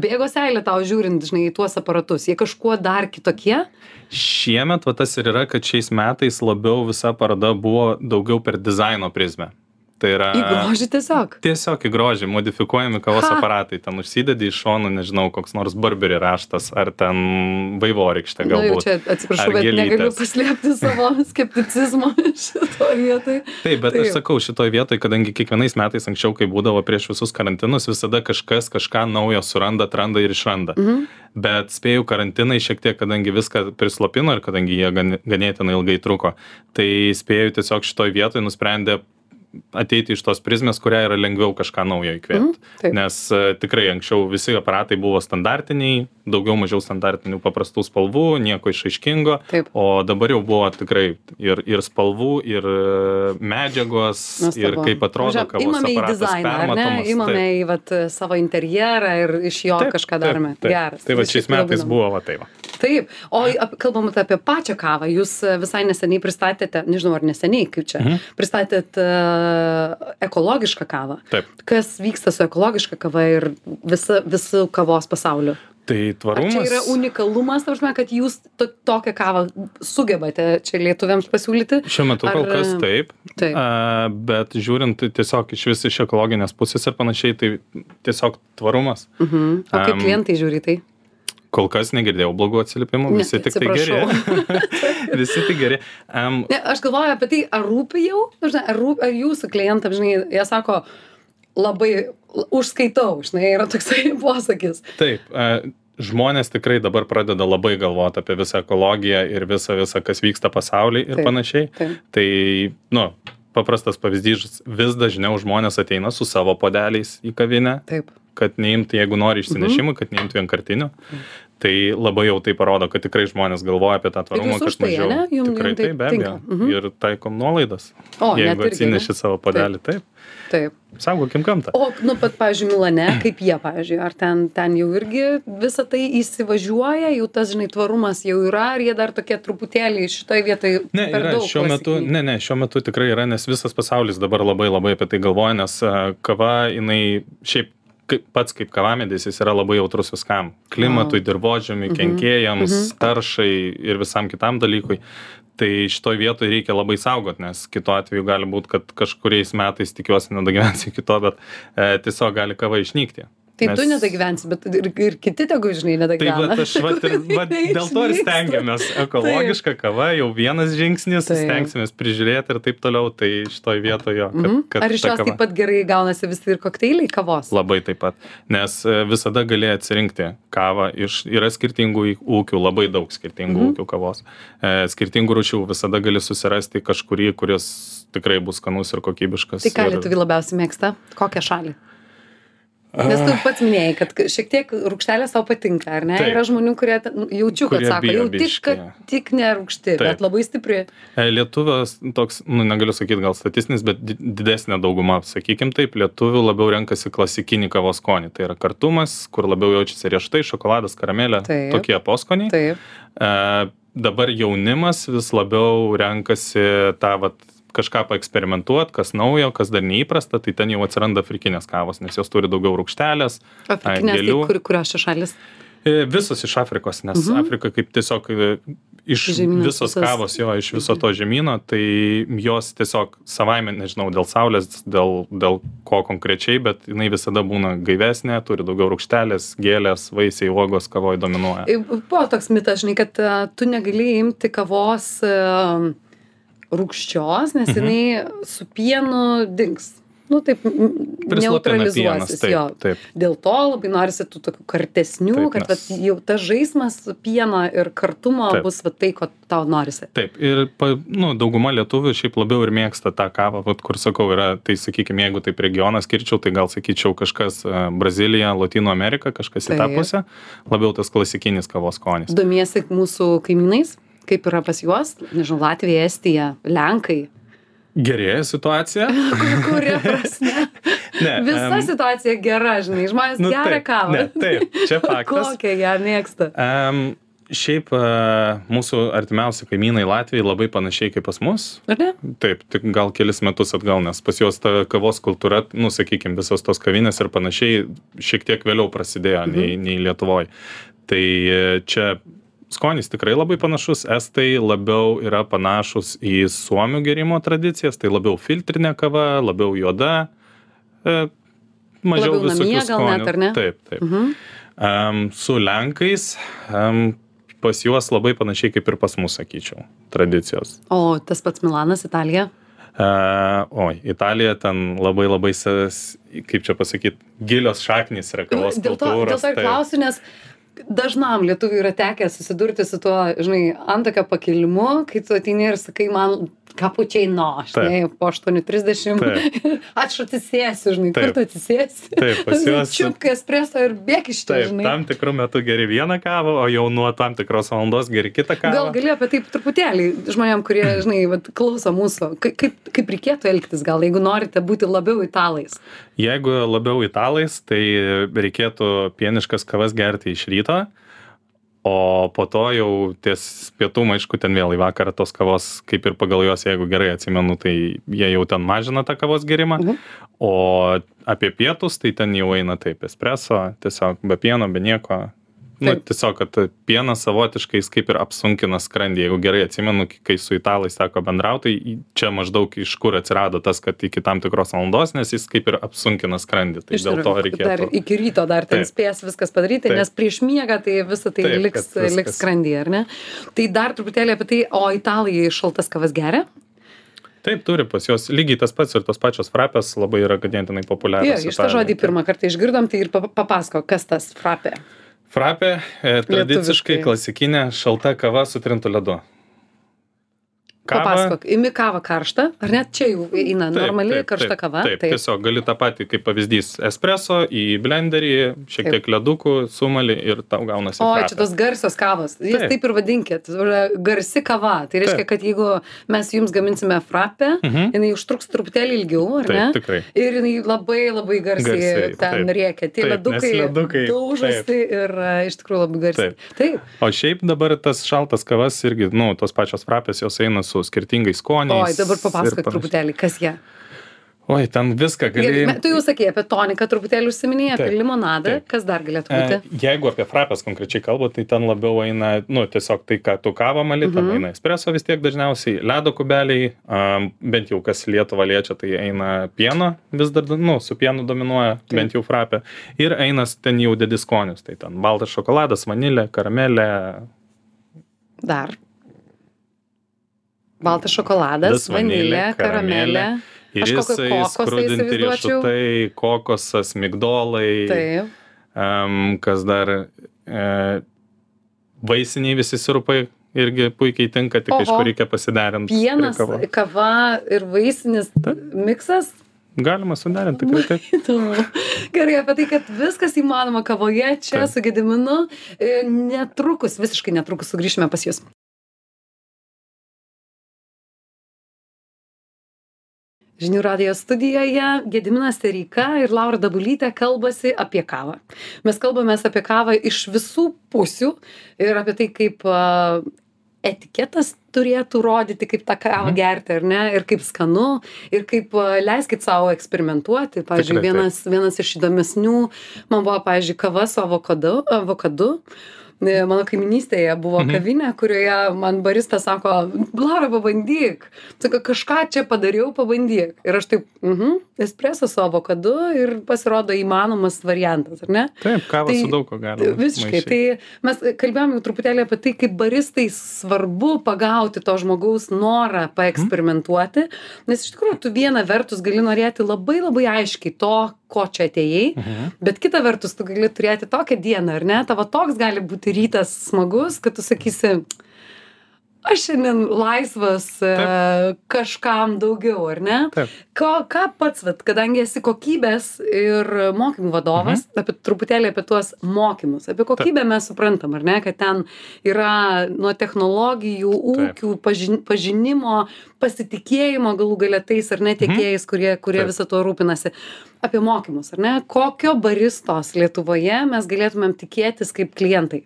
bėgo seilė tau žiūrint, žinai, į tuos aparatus. Jie kažkuo dar kitokie? Šiemet va, tas ir yra, kad šiais metais labiau visa paroda buvo daugiau per dizaino prizmę. Tai yra... Į grožį tiesiog. Tiesiog į grožį modifikuojami kavos Ha. aparatai. Ten užsidedi iš šonų, nežinau, koks nors barberi raštas, ar ten vaivorykštė Na galbūt. čia atsiprašau, bet negaliu gėlytės. paslėpti savo skepticizmo šitoje vietoje. Taip, bet Taip. aš sakau, šitoje vietoje, kadangi kiekvienais metais anksčiau, kai būdavo prieš visus karantinus, visada kažkas kažką naujo suranda, atranda ir išranda. Mhm. Bet spėjau karantinai šiek tiek, kadangi viską prislopino ir kadangi jie gan- ganėtinai ilgai truko, tai spėjau tiesiog šitoje vietoje nusprendė ateiti iš tos prizmės, kurią yra lengviau kažką naujo įkvėpti. Mhm, taip. Nes e, tikrai anksčiau visi aparatai buvo standartiniai, daugiau mažiau standartinių paprastų spalvų, nieko išaiškingo, Taip. o dabar jau buvo tikrai ir, ir spalvų, ir e, medžiagos, Nuostabu. ir kaip atrodo Žiūrėk, kavos Imame aparatas dizainą, permatomas. Imame Taip. į vat, savo interjerą ir iš jo Taip, kažką taip, darome. taip. Geras. Tai va šiais metais buvo va tai va. Taip, o ap- kalbant apie pačią kavą, jūs e, visai neseniai pristatėte, nežinau ar neseniai, kaip čia, Mhm. pristatėt uh, ekologišką kavą. Taip. Kas vyksta su ekologiška kava ir visa, visų kavos pasauliu? Tai Ar tvarumas. čia yra unikalumas, ta prasme, kad jūs to, tokią kavą sugebate čia lietuviams pasiūlyti? Šiuo metu kol Ar, kas e, taip, Taip. a, bet žiūrint tiesiog iš vis iš ekologinės pusės ir panašiai, tai tiesiog tvarumas. Mhm. O kaip Am, klientai žiūri tai? Kol kas negirdėjau blogų atsiliepimų, Ne, visi tik tai geri. visi tik geri. Um, Ne, aš galvoju apie tai, ar rūpi jau, nu, ar, rūpi, ar jūsų klientams, žinai, jie sako, labai užskaitau, žinai, yra toksai posakis. taip, a, žmonės tikrai dabar pradeda labai galvoti apie visą ekologiją ir visą, visą kas vyksta pasaulyje ir Taip, panašiai. taip. Tai, nu, paprastas pavyzdys, vis dažniau žmonės ateina su savo podeliais į kavinę, Taip. Kad neimti, jeigu nori išsinešimų, kad neimti vienkartinių. Tai labai jau tai parodo, kad tikrai žmonės galvoja apie tą tvarumą, kad tai, mažiau. ane? Jum- tikrai jum tai taip, be abejo. Mhm. Ir taikom nuolaidas. O, jeigu ne? atsineši savo padelį, taip. Taip. Saugokim gamtą. O, nu, pat, pavyzdžiui, Milane, kaip jie, pavyzdžiui, ar ten, ten jau irgi visą tai įsivažiuoja, jau tas, žinai, tvarumas jau yra, ar jie dar tokie truputėlį šitoje vietoje Ne, per yra, daug šiuo metu, ne, ne, šiuo metu tikrai yra, nes visas pasaulis dabar labai labai apie tai galvoja, nes a, kava, jinai šiaip kaip, pats kaip kavamedis, jis yra labai jautrus viskam. Klimatui, dirbožėmiui, kenkėjams, taršai ir visam kitam dalykui. Tai šitoj vietoj reikia labai saugot, nes kitu atveju gali būti, kad kažkuriais metais, tikiuosi, nedagyvensiu iki to, bet e, tiesiog gali kava išnykti. Tai Nes- tu nedagyvensi, bet ir, ir kiti tegu, žinai, Tai nedagyvena. va, aš va, ir, va, dėl to ir stengiamės. Ekologiška kava jau vienas žingsnis, Taip. stengsimės prižiūrėti ir taip toliau, tai šitoj vietoje Mhm. kad Ar iš jos kava- taip pat gerai gaunasi visi ir kokteiliai kavos? Labai taip pat. Nes e, visada gali atsirinkti kavą iš, yra skirtingų ūkių, labai daug skirtingų Mhm. ūkių kavos. E, skirtingų rūšių visada gali susirasti kažkurį, kuris tikrai bus skanus ir kokybiškas. Tai ką ir... lietuvi labiausiai mėgsta? Kokią šalį? Nes tu pats minėjai, kad šiek tiek rūkštelės tau patinka, ar ne? Taip. Yra žmonių, kurie nu, jaučiu, kad Kurie sako, jau tik, kad tik nerūkšti, Taip. bet labai stipri. E, Lietuvės toks, nu, negaliu sakyti gal statistinis, bet di- didesnė dauguma, sakykim taip, lietuvių labiau renkasi klasikinį kavos skonį. Tai yra kartumas, kur labiau jaučiasi riešutai, šokoladas, karamelė, Taip. tokie poskoniai. Taip. E, dabar jaunimas vis labiau renkasi tą vat, kažką paeksperimentuoti, kas naujo, kas dar neįprasta, tai ten jau atsiranda afrikinės kavos, nes jos turi daugiau rūkštelės. Afrikinės, tai kur, kurios šalis? E, Visos iš Afrikos, nes Mhm. Afrika kaip tiesiog e, iš Žemynas visos visas. kavos jo, iš viso to žemyno, tai jos tiesiog savaime, nežinau, dėl saulės, dėl, dėl ko konkrečiai, bet jinai visada būna gaivesnė, turi daugiau rūkštelės, gėlės, vaisiai, uogos kavoj dominuoja. I- Buvo toks mitas, žinai, kad tu negali imti kavos a, rūkščios, nes Mhm. jinai su pienu dings. Nu, taip, neutralizuosis taip, jo. taip. Dėl to labai norisi tų tokių kartesnių, Taip, kad nes- vat, jau tas žaismas pieno ir kartumo Taip. bus vat, tai, ko tau norisi. Taip, ir pa, nu, dauguma lietuvių šiaip labiau ir mėgsta tą kavą, vat, kur sakau, yra, tai sakykime, jeigu taip regioną skirčiau, tai gal sakyčiau kažkas e, Brazilija, Latino Amerika, kažkas į tą Taip. pusę, labiau tas klasikinis kavos skonis. Domiesi mūsų kaimynais, kaip yra pas juos, nežinau, Latvija, Estija, Lenkai. Gerėja situacija. Kuria prasme? Ne, Visa em, situacija gera, žinai, žmonės nu, taip, kavą. Ne, taip, čia faktas. Kokią ją mėgsta. Um, šiaip uh, mūsų artimiausi kaimynai Latvijai labai panašiai kaip pas mus. Ar ne? Taip, tik gal kelis metus atgal, nes pas juos ta kavos kultūra, nu, sakykime, visos tos kavinės ir panašiai šiek tiek vėliau prasidėjo Mhm. nei, nei Lietuvoje. Tai e, čia skonis tikrai labai panašus, estai labiau yra panašus į suomių gerimo tradicijas, tai labiau filtrinė kava, labiau juoda, e, mažiau Labiau namie visokių net, skonių. ar ne? Taip, taip. Mhm. Um, su Lenkais um, pas juos labai panašiai kaip ir pas mus, sakyčiau, tradicijos. O tas pats Milanas, Italija. Uh, oi, Italija ten labai labai, kaip čia pasakyti, gilios šaknys yra kavos Dėl to, dėl kultūros. to ir klausiu, nes dažnam lietuviui yra tekę susidurti su tuo, žinai, antokio pakilimu, kai tu ateini ir sakai man kapučiai no, žinai, po 8.30. Aš atsisėsiu, žinai, kur Taip. tu atsisėsi. Taip, pas juos- Čiupk espreso ir bėk iš čia, Taip, žinai. tam tikrų metų geri vieną kavą, o jau nuo tam tikros valandos geri kitą kavą. Gal gali apie tai truputėlį žmonėm, kurie, žinai, vat, klauso mūsų, Ka- kaip, kaip reikėtų elgtis, gal jeigu norite būti labiau italais. Jeigu labiau italais, tai reikėtų pieniškas kavas gerti iš ryto, o po to jau ties pietų, aišku, ten vėl į vakarą tos kavos, kaip ir pagal juos, jeigu gerai atsimenu, tai jie jau ten mažina tą kavos gerimą, Mhm. o apie pietus, tai ten jau eina taip, espreso, tiesiog be pieno, be nieko. Nu, Taip. tiesiog, kad pienas savotiškai jis kaip ir apsunkina skrandį. Jeigu gerai atsimenu, kai su italais teko bendrauti, tai čia maždaug iš kur atsirado tas, kad iki tam tikros valandos, nes jis kaip ir apsunkina skrandį. Tai dėl to reikėtų. Dar iki ryto dar ten Taip. spės viskas padaryti, Taip. nes prieš miegą tai visą tai Taip, liks, viskas- liks skrandyje, ar ne? Tai dar truputėlį apie tai, o italai šaltas kavas geria? Taip, turi pas juos lygiai tas pats ir tos pačios frapės labai yra ganėtinai populiarios. iš tą žodį pirmą kartą išgirdom, tai ir pa- papasako, kas tas frapė. Frapė e, tradiciškai klasikinė šalta kava su trintu ledu. Kava- Papasakok, imi kavą karštą, ar net čia jau eina Taip, normali taip, karšta taip, kava? Taip, taip, tiesiog gali tą patį, kaip pavyzdys, espreso į blenderį, šiek Taip. tiek ledukų, sumali ir tau gaunasi. O, čia tos garsios kavos. Jas Taip. taip ir vadinkit. Tai Garsi kava. Tai reiškia, Taip. kad jeigu mes jums gaminsime frapę, Mhm. jinai užtruks truputėlį ilgiau, ar Taip, ne? tikrai. Ir jinai labai labai garsiai, Garsiai, ten taip. rėkia. Taip, nes ledukai, ledukai, daužosi ir e, iš tikrųjų labai garsiai. Taip. O šiaip dabar tas šaltas kavas irgi, nu, tos pačios frapės jos eina su skirtingais skoniais. Oi, dabar papasakok truputėlį, kas jie. oi ten viską gali Gerai, tu jau sakei apie toniką, truputėlį užsiminėjai, apie limonadą, taip. kas dar galėtų būti? E, Jeigu apie frapės konkrečiai kalbu, tai ten labiau eina, nu, tiesiog tai, ką tu kavą mali, ten Mhm. eina espreso vis tiek dažniausiai, ledo kubeliai, um, bent jau kas Lietuvą liečia, tai eina pieno, vis dar, nu, su pienu dominuoja, Taip. bent jau frapė. Ir eina ten jau dediskonius, tai ten baltas šokoladas, vanilė, karamelė, Dar. Baltas šokoladas, Das, vanilė, karamelė. ir jisai skrudinti riešutai, kokosas, migdolai. Taip. Um, kas dar e, vaisiniai visi sirupai irgi puikiai tinka, tik Oho. aišku reikia pasiderinti. Pienas, kava ir vaisinis miksas. Galima suderinti, tikrai taip. Įdomu. Gerai, apie tai, kad viskas įmanoma kavoje, čia Taip. su Gediminu. E, Netrukus, visiškai netrukus sugrįšime pas Jūs. Žinių radijo studijoje Gediminas Tereika ir Laura Dabulytė kalbasi apie kavą. Mes kalbame apie kavą iš visų pusių ir apie tai, kaip etiketas turėtų rodyti, kaip tą kavą Mhm. gerti, ar ne, ir kaip skanu, ir kaip leiskit savo eksperimentuoti. Pavyzdžiui, Tikrai vienas, vienas iš įdomesnių man buvo, pavyzdžiui, kava su avokadu. avokadu. Mano kaiminystėje buvo Mhm. kavinė, kurioje man baristas sako, Laura, pabandyk. Sako, kažką čia padariau, pabandyk. Ir aš taip, mhm, espreso su avokadu ir pasirodo įmanomas variantas, ar ne? Taip, kavą Tai su daug ko galima. Visiškai. maišyt. Tai mes kalbėjome jau truputėlį apie tai, kaip baristai svarbu pagauti to žmogaus norą paeksperimentuoti, nes iš tikrųjų tu viena vertus gali norėti labai labai aiškiai to, ko čia atėjai, Mhm. bet kita vertus tu gali turėti tokią dieną, ar ne? Tavo toks gali būti rytas smagus, kad tu sakysi, aš šiandien laisvas e, kažkam daugiau, ar ne? Taip. Ko, ką pats, vat, kadangi esi kokybės ir mokymų vadovas, mhm. apie truputėlį apie tuos mokymus, apie kokybę mes suprantam, ar ne, kad ten yra nuo technologijų, Taip. ūkių, pažin, pažinimo, pasitikėjimo galų galia tais ar ne tiekėjais, kurie, kurie Taip. visą to rūpinasi. Apie mokymus, ar ne? Kokio baristos Lietuvoje mes galėtumėm tikėtis kaip klientai?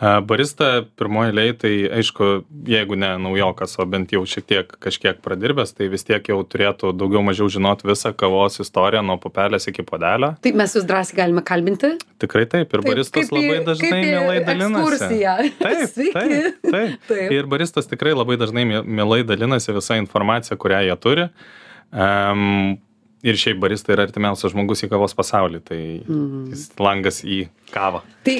Barista pirmoji eilėje, tai aišku, jeigu ne naujokas, o bent jau šiek tiek kažkiek pradirbęs, tai vis tiek jau turėtų daugiau mažiau žinot visą kavos istoriją nuo pupelės iki podelio. Tai mes jūs drąsiai galime kalbinti. Tikrai taip, ir Taip, baristas kaip labai dažnai kaip mielai dalinasi. Taip, taip, taip. Taip. Ir baristas tikrai labai dažnai mie- mielai dalinasi visą informaciją, kurią jie turi. Um, ir šiaip barista yra artimiausias žmogus į kavos pasaulį, tai jis langas į kavą. Tai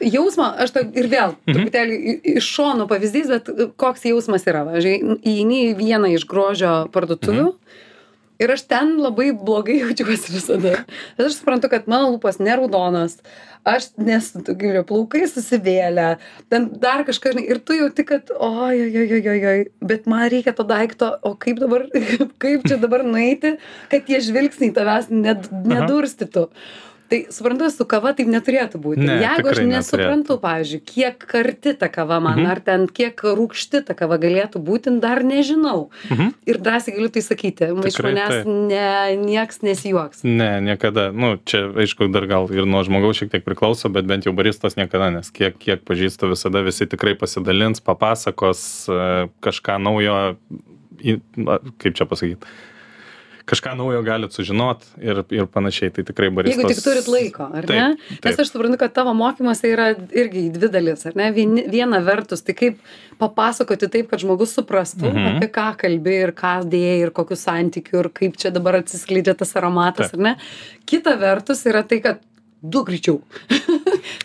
jausmą, aš to ir vėl Mhm. truputėlį iš šono pavyzdys, bet koks jausmas yra. Važiai, įeini į vieną iš grožio parduotuvių. Ir aš ten labai blogai jaučiuosi visada. Bet aš suprantu, kad mano lūpos neraudonos, aš nesu tokie plaukai susivėlę, ten dar kažkas, žinai, ir tu jauti, kad, oi, oi, oi, oi, oi, bet man reikia to daikto, o kaip dabar, kaip čia dabar nueiti, kad tie žvilgsniai tavęs ned, nedurstytų. Tai suprantu, su kava taip neturėtų būti. Ne, Jeigu aš nesuprantu, pavyzdžiui, kiek karti ta kava man, Mhm. ar ten kiek rūkšti ta kava galėtų būti, dar nežinau. Mhm. Ir drąsiai galiu tai sakyti, iš Tikrai manęs taip. ne, nieks nesijuoks. Ne, niekada. Nu, čia, aišku, dar gal ir nuo žmogaus šiek tiek priklauso, bet bent jau baristas niekada, nes kiek, kiek pažįstu, visada visi tikrai pasidalins, papasakos e, kažką naujo, kaip čia pasakyti. Kažką naujo galit sužinot ir, ir panašiai, tai tikrai baristas. Jeigu tik turit laiko, ar Taip, ne? taip. Nes aš suprantu, kad tavo mokymuose yra irgi dvi dalis, ar ne? Viena vertus, tai kaip papasakoti taip, kad žmogus suprastų, Mhm. apie ką kalbi ir ką dėjai ir kokius santykių ir kaip čia dabar atsiskleidžia tas aromatas, Taip. ar ne? Kita vertus yra tai, kad du greičiau.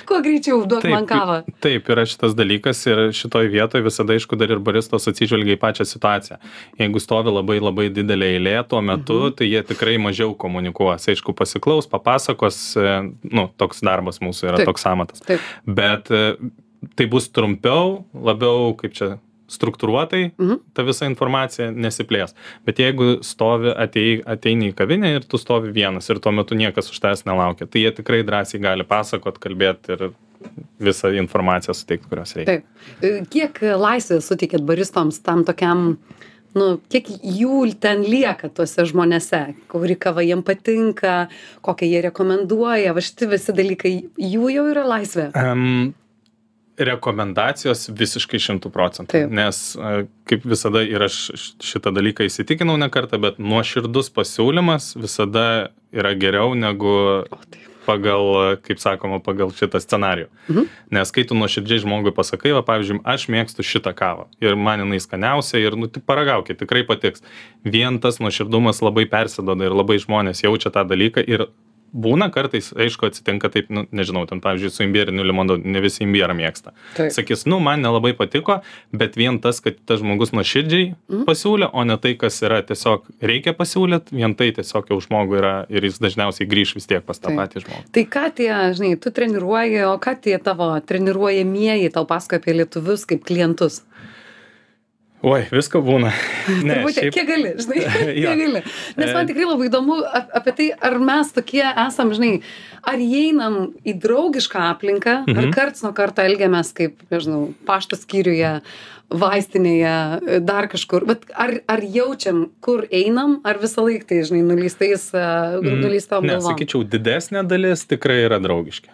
Kuo greičiau duok man kavą. Taip, yra šitas dalykas ir šitoj vietoje visada, aišku, dar ir baristas atsižvelgia į pačią situaciją. Jeigu stovi labai labai didelė eilė tuo metu, mhm. tai jie tikrai mažiau komunikuos. Aišku, pasiklaus, papasakos, e, nu, toks darbas mūsų yra, Taip. Taip. toks amatas. Taip. Bet e, tai bus trumpiau, labiau, kaip čia, struktūruotai Mhm. ta visa informacija nesiplės. Bet jeigu stovi, atei, ateini į kavinę ir tu stovi vienas ir tuo metu niekas už tavęs nelaukia, tai jie tikrai drąsiai gali pasakot, kalbėti ir visą informaciją suteikti, kurios reikia. Taip. E, Kiek laisvės suteikėt baristoms tam tokiam, nu, kiek jų ten lieka tuose žmonėse, kuri kava jiem patinka, kokią jie rekomenduoja, va šitie visi dalykai, jų jau yra laisvė. Um, rekomendacijos visiškai šimtų procentų. Taip. Nes kaip visada ir aš šitą dalyką įsitikinau ne kartą, bet nuoširdus pasiūlymas visada yra geriau negu pagal, kaip sakoma, pagal šitą scenarijų. Mhm. Nes kai tu nuoširdžiai žmogui pasakai, va, pavyzdžiui, aš mėgstu šitą kavą ir man jinai skaniausia ir, nu, tik paragaukit, tikrai patiks. Vien tas nuoširdumas labai persidoda ir labai žmonės jaučia tą dalyką ir būna kartais, aišku, atsitinka taip, nu, nežinau, ten, pavyzdžiui, su imbieriniu limonu ne visi imbierą mėgsta. Taip. Sakys, nu, man nelabai patiko, bet vien tas, kad tas žmogus nuoširdžiai Mhm. pasiūlė, o ne tai, kas yra tiesiog reikia pasiūlyti, vien tai tiesiog jau žmogui yra ir jis dažniausiai grįž vis tiek pas tą Taip. patį žmogų. Tai ką tie, žinai, tu treniruoji, o ką tie tavo treniruojamieji tau pasakoja apie lietuvius kaip klientus? Oi, visko būna. Ne, Turbūt, šiaip, kiek gali, žinai, kiek gali. Nes man E. tikrai labai įdomu ap- apie tai, ar mes tokie esam, žinai, ar įeinam į draugišką aplinką, mhm. ar karts nuo karto elgiamės kaip, nežinau, pašto skyriuje, vaistinėje, dar kažkur. Bet ar, ar jaučiam, kur einam, ar visą laiką tai, žinai, nuleistais, mm. nuleistom ne, galvom? sakyčiau, didesnė dalis tikrai yra draugiški.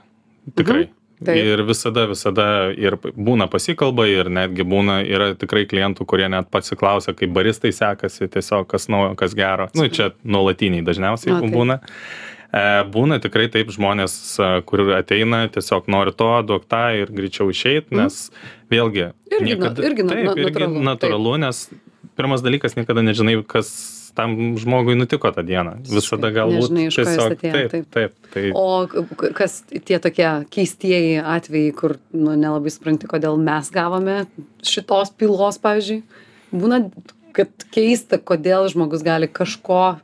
Tikrai. Mhm. Taip. Ir visada, visada ir būna pasikalba ir netgi būna, yra tikrai klientų, kurie net pasiklausia, kaip baristai sekasi, tiesiog kas naujo, kas gero. Nu, čia nuolatiniai dažniausiai O, taip. būna. E, būna tikrai taip žmonės, e, kur ateina, tiesiog nori to, duok tą ir greičiau išeit, nes vėlgi. Mhm. Irgi na- irgi na- taip, na- irgi natūralu, natūralu, nes pirmas dalykas niekada nežinai, kas tam žmogui nutiko tą dieną. Visada galbūt Nežinai, jis atėjo, taip, taip. taip, tai O kas tie tokie keistieji atvejai, kur nu, nelabai supranti, kodėl mes gavome šitos pilos, pavyzdžiui? Būna, kad keista, kodėl žmogus gali kažko,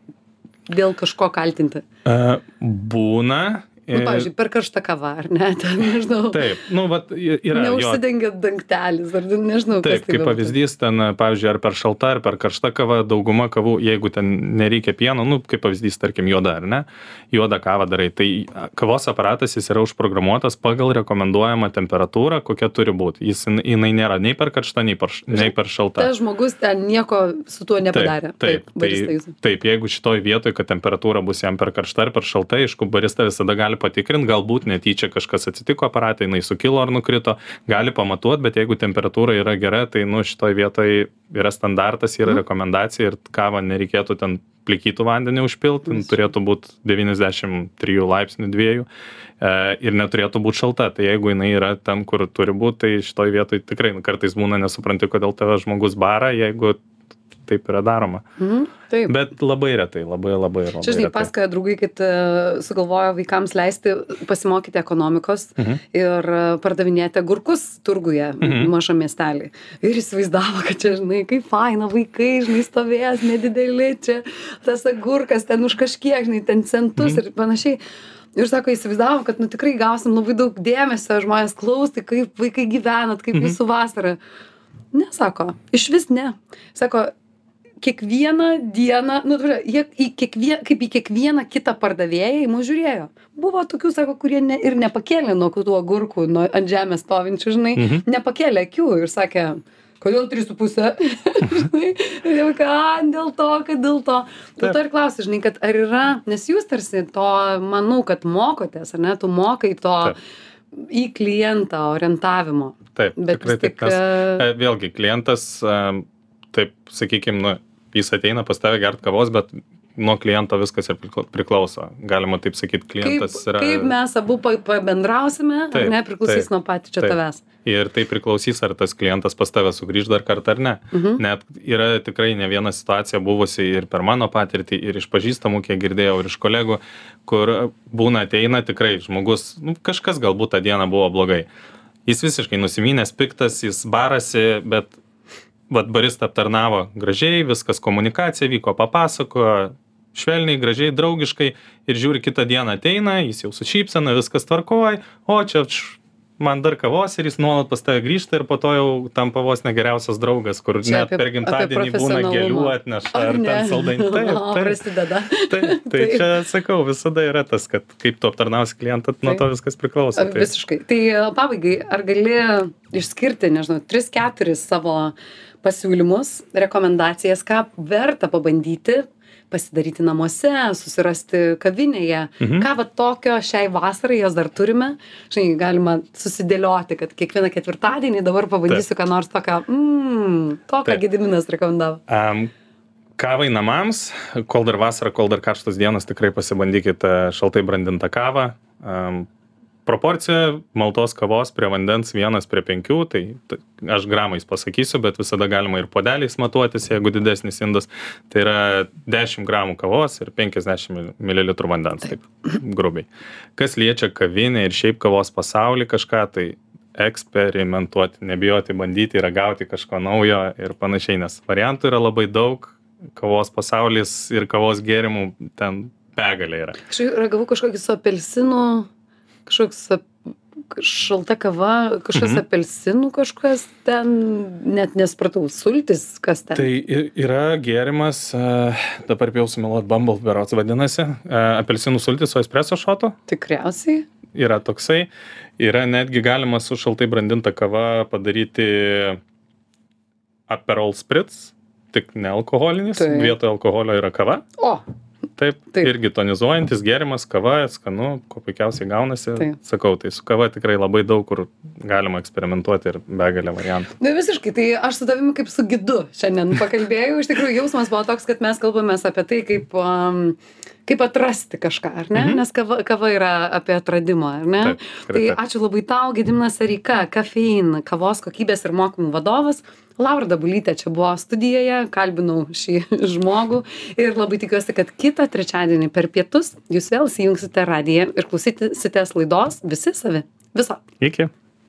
dėl kažko kaltinti. e, būna. Nu, pavyzdžiui, per karštą kavą, ar ne? Ten, nežinau. Taip, nu, vat, y- yra. jo, Neužsidengia dangtelis, ar nežinau, Taip, tai kaip pavyzdys, ten, pavyzdžiui, ar per šalta, ar per karšta kava, dauguma kavų, jeigu ten nereikia pieno, nu, kaip pavyzdys, tarkim, juoda, ar ne, juodą kavą darai, tai kavos aparatas jis yra užprogramuotas pagal rekomenduojamą temperatūrą, kokia turi būti. Jis, jinai nėra nei per karšta, nei per, nei per šalta. Tas žmogus ten nieko su tuo nepadarė. Taip, taip, barista tai, jūsų. taip, jeigu šitoj vietoj, kad temperatūra bus jam per karšta ar per šalta, aišku, barista visada gali patikrinti, galbūt netyčia kažkas atsitiko aparatui, jinai sukilo ar nukrito, gali pamatuoti, bet jeigu temperatūra yra gera, tai nu šitoj vietoj yra standartas, yra Mhm. rekomendacija ir kavą nereikėtų ten plikytų vandenį užpilti, jin turėtų būti 93 laipsnių dviejų e, ir neturėtų būti šalta. Tai jeigu jinai yra ten, kur turi būti, tai šitoj vietoj tikrai nu, kartais būna nesupranti, kodėl tave žmogus bara, jeigu taip yra daroma. Mhm, taip. Bet labai retai, labai labai labai. Čia, žinai, retai. pasakoja draugai, kad e, sugalvojo vaikams leisti pasimokyti ekonomikos Mhm. ir e, pardavinėti agurkus turguje Mhm. mažą miestelį. Ir įsivaizdavo, kad čia, žinai, kaip faina, vaikai, žinai, stovės, nedideli, čia tas agurkas ten už kažkiek, žinai, ten centus Mhm. ir panašiai. Ir sako, įsivaizdavom, kad nu, tikrai gausim labai daug dėmesio, žmonės klausti, kaip vaikai gyvenat, kaip Mhm. jūsų vasara. Ne, sako, iš vis ne. Sako, kiekvieną dieną, nu, ta prasme, jie į kiekvien, kaip į kiekvieną kitą pardavėją į mus žiūrėjo. Buvo tokių, sako, kurie ne, ir nepakėlė nuo tų agurkų, nuo ant žemės stovinčių, žinai, Mhm. nepakėlė akių ir sakė, kodėl 3,5? žinai, ir jau ką, dėl to, kad dėl to. Dėl to ir klausiu, žinai, kad ar yra, nes jūs tarsi to, manau, kad mokotės, ar ne, tu mokai to į klientą orientavimo. Taip, Bet tikrai tik, taip. Nes, e, e, vėlgi, klientas, e, taip, sakykime, nu, jis ateina pas tave gert kavos, bet nuo kliento viskas ir prikla- priklauso. Galima taip sakyti, Kaip, klientas yra. kaip mes abu pa- pabendrausime, Taip, ne, priklausys taip, nuo patį čia taip. tavęs. Ir tai priklausys, ar tas klientas pas tave sugrįž dar kartą ar ne. Mhm. Net yra tikrai ne viena situacija buvusi ir per mano patirtį, ir iš pažįstamų, kiek girdėjau, ir iš kolegų, kur būna ateina tikrai žmogus, nu, kažkas galbūt tą dieną buvo blogai. Jis visiškai nusiminęs, piktas, jis barasi, bet vat barista aptarnavo gražiai, viskas komunikacija vyko, papasakojo, švelniai, gražiai, draugiškai ir žiūri kitą dieną ateina, jis jau su šypsena, viskas tvarkoj, o čia man dar kavos ir jis nuolat pas tave grįžta ir po to jau tampa vos negeriausias draugas, kur Čia net apie- per gimtadienį būna gėlių atneša ar ten saldainių. Taip, taip, prasideda. taip, tai Taip. čia sakau, visada yra tas, kad kaip tu aptarnausi klientą, nuo Taip. to viskas priklauso. Tai. Visiškai. Tai e, pabaigai, ar gali išskirti, nežinau, 3-4 savo pasiūlymus, rekomendacijas, ką verta pabandyti, pasidaryti namuose susirasti kavinėje. Ką va tokio šiai vasarai jos dar turime? Žinai galima susidėlioti kad kiekvieną ketvirtadienį dabar pabandysiu ką nors tokio mm, to ką gediminas rekomendavo. Um, kavai namams, kol dar vasara, kol dar karštos dienos, tikrai pasibandykite šaltai brandintą kavą. Um, proporcija maltos kavos prie vandens vienas prie penkių, tai, aš gramais pasakysiu, bet visada galima ir podeliais matuotis, jeigu didesnis indas. Tai yra 10 gramų kavos ir 50 ml vandens, taip grubiai. Kas liečia kavinę ir šiaip kavos pasaulį kažką, tai eksperimentuoti, nebijoti, bandyti, ragauti kažko naujo ir panašiai, nes variantų yra labai daug, kavos pasaulis ir kavos gėrimų ten begalė yra. aš ragavau kažkokį su apelsinu kažkoks šalta kava kažkas Mhm. apelsinų kažkas ten net nespratau sultis kas ten Tai yra gėrimas, e, dabar bijau sumeluoti, Bumble berots vadinasi, e, apelsinų sultis su espreso šotu. tikriausiai Yra toksai. Yra netgi galima su šaltai brandinta kava padaryti Aperol Spritz, tik nealkoholinis. Taip. Vietoje alkoholio yra kava. o Taip, Taip. Irgi tonizuojantis gėrimas, kava, skanu, kuo puikiausiai gaunasi. Taip. Sakau, tai su kava tikrai labai daug kur galima eksperimentuoti ir begalę variantų. Na visiškai, tai aš su tavimi kaip su gidu šiandien pakalbėjau. Iš tikrųjų, jausmas buvo toks, kad mes kalbamės apie tai, kaip, um, kaip atrasti kažką, ar ne? Mhm. Nes kava, kava yra apie atradimą, ar ne? Taip, tai ačiū labai tau, Gediminas Erika, kafein, kavos kokybės ir mokymų vadovas. Laura Dabulytė čia buvo studijoje, kalbinau šį žmogų ir labai tikiuosi, kad kitą trečiadienį per pietus jūs vėl įsijungsite radiją ir klausysitės laidos visi savi. Viso. Iki.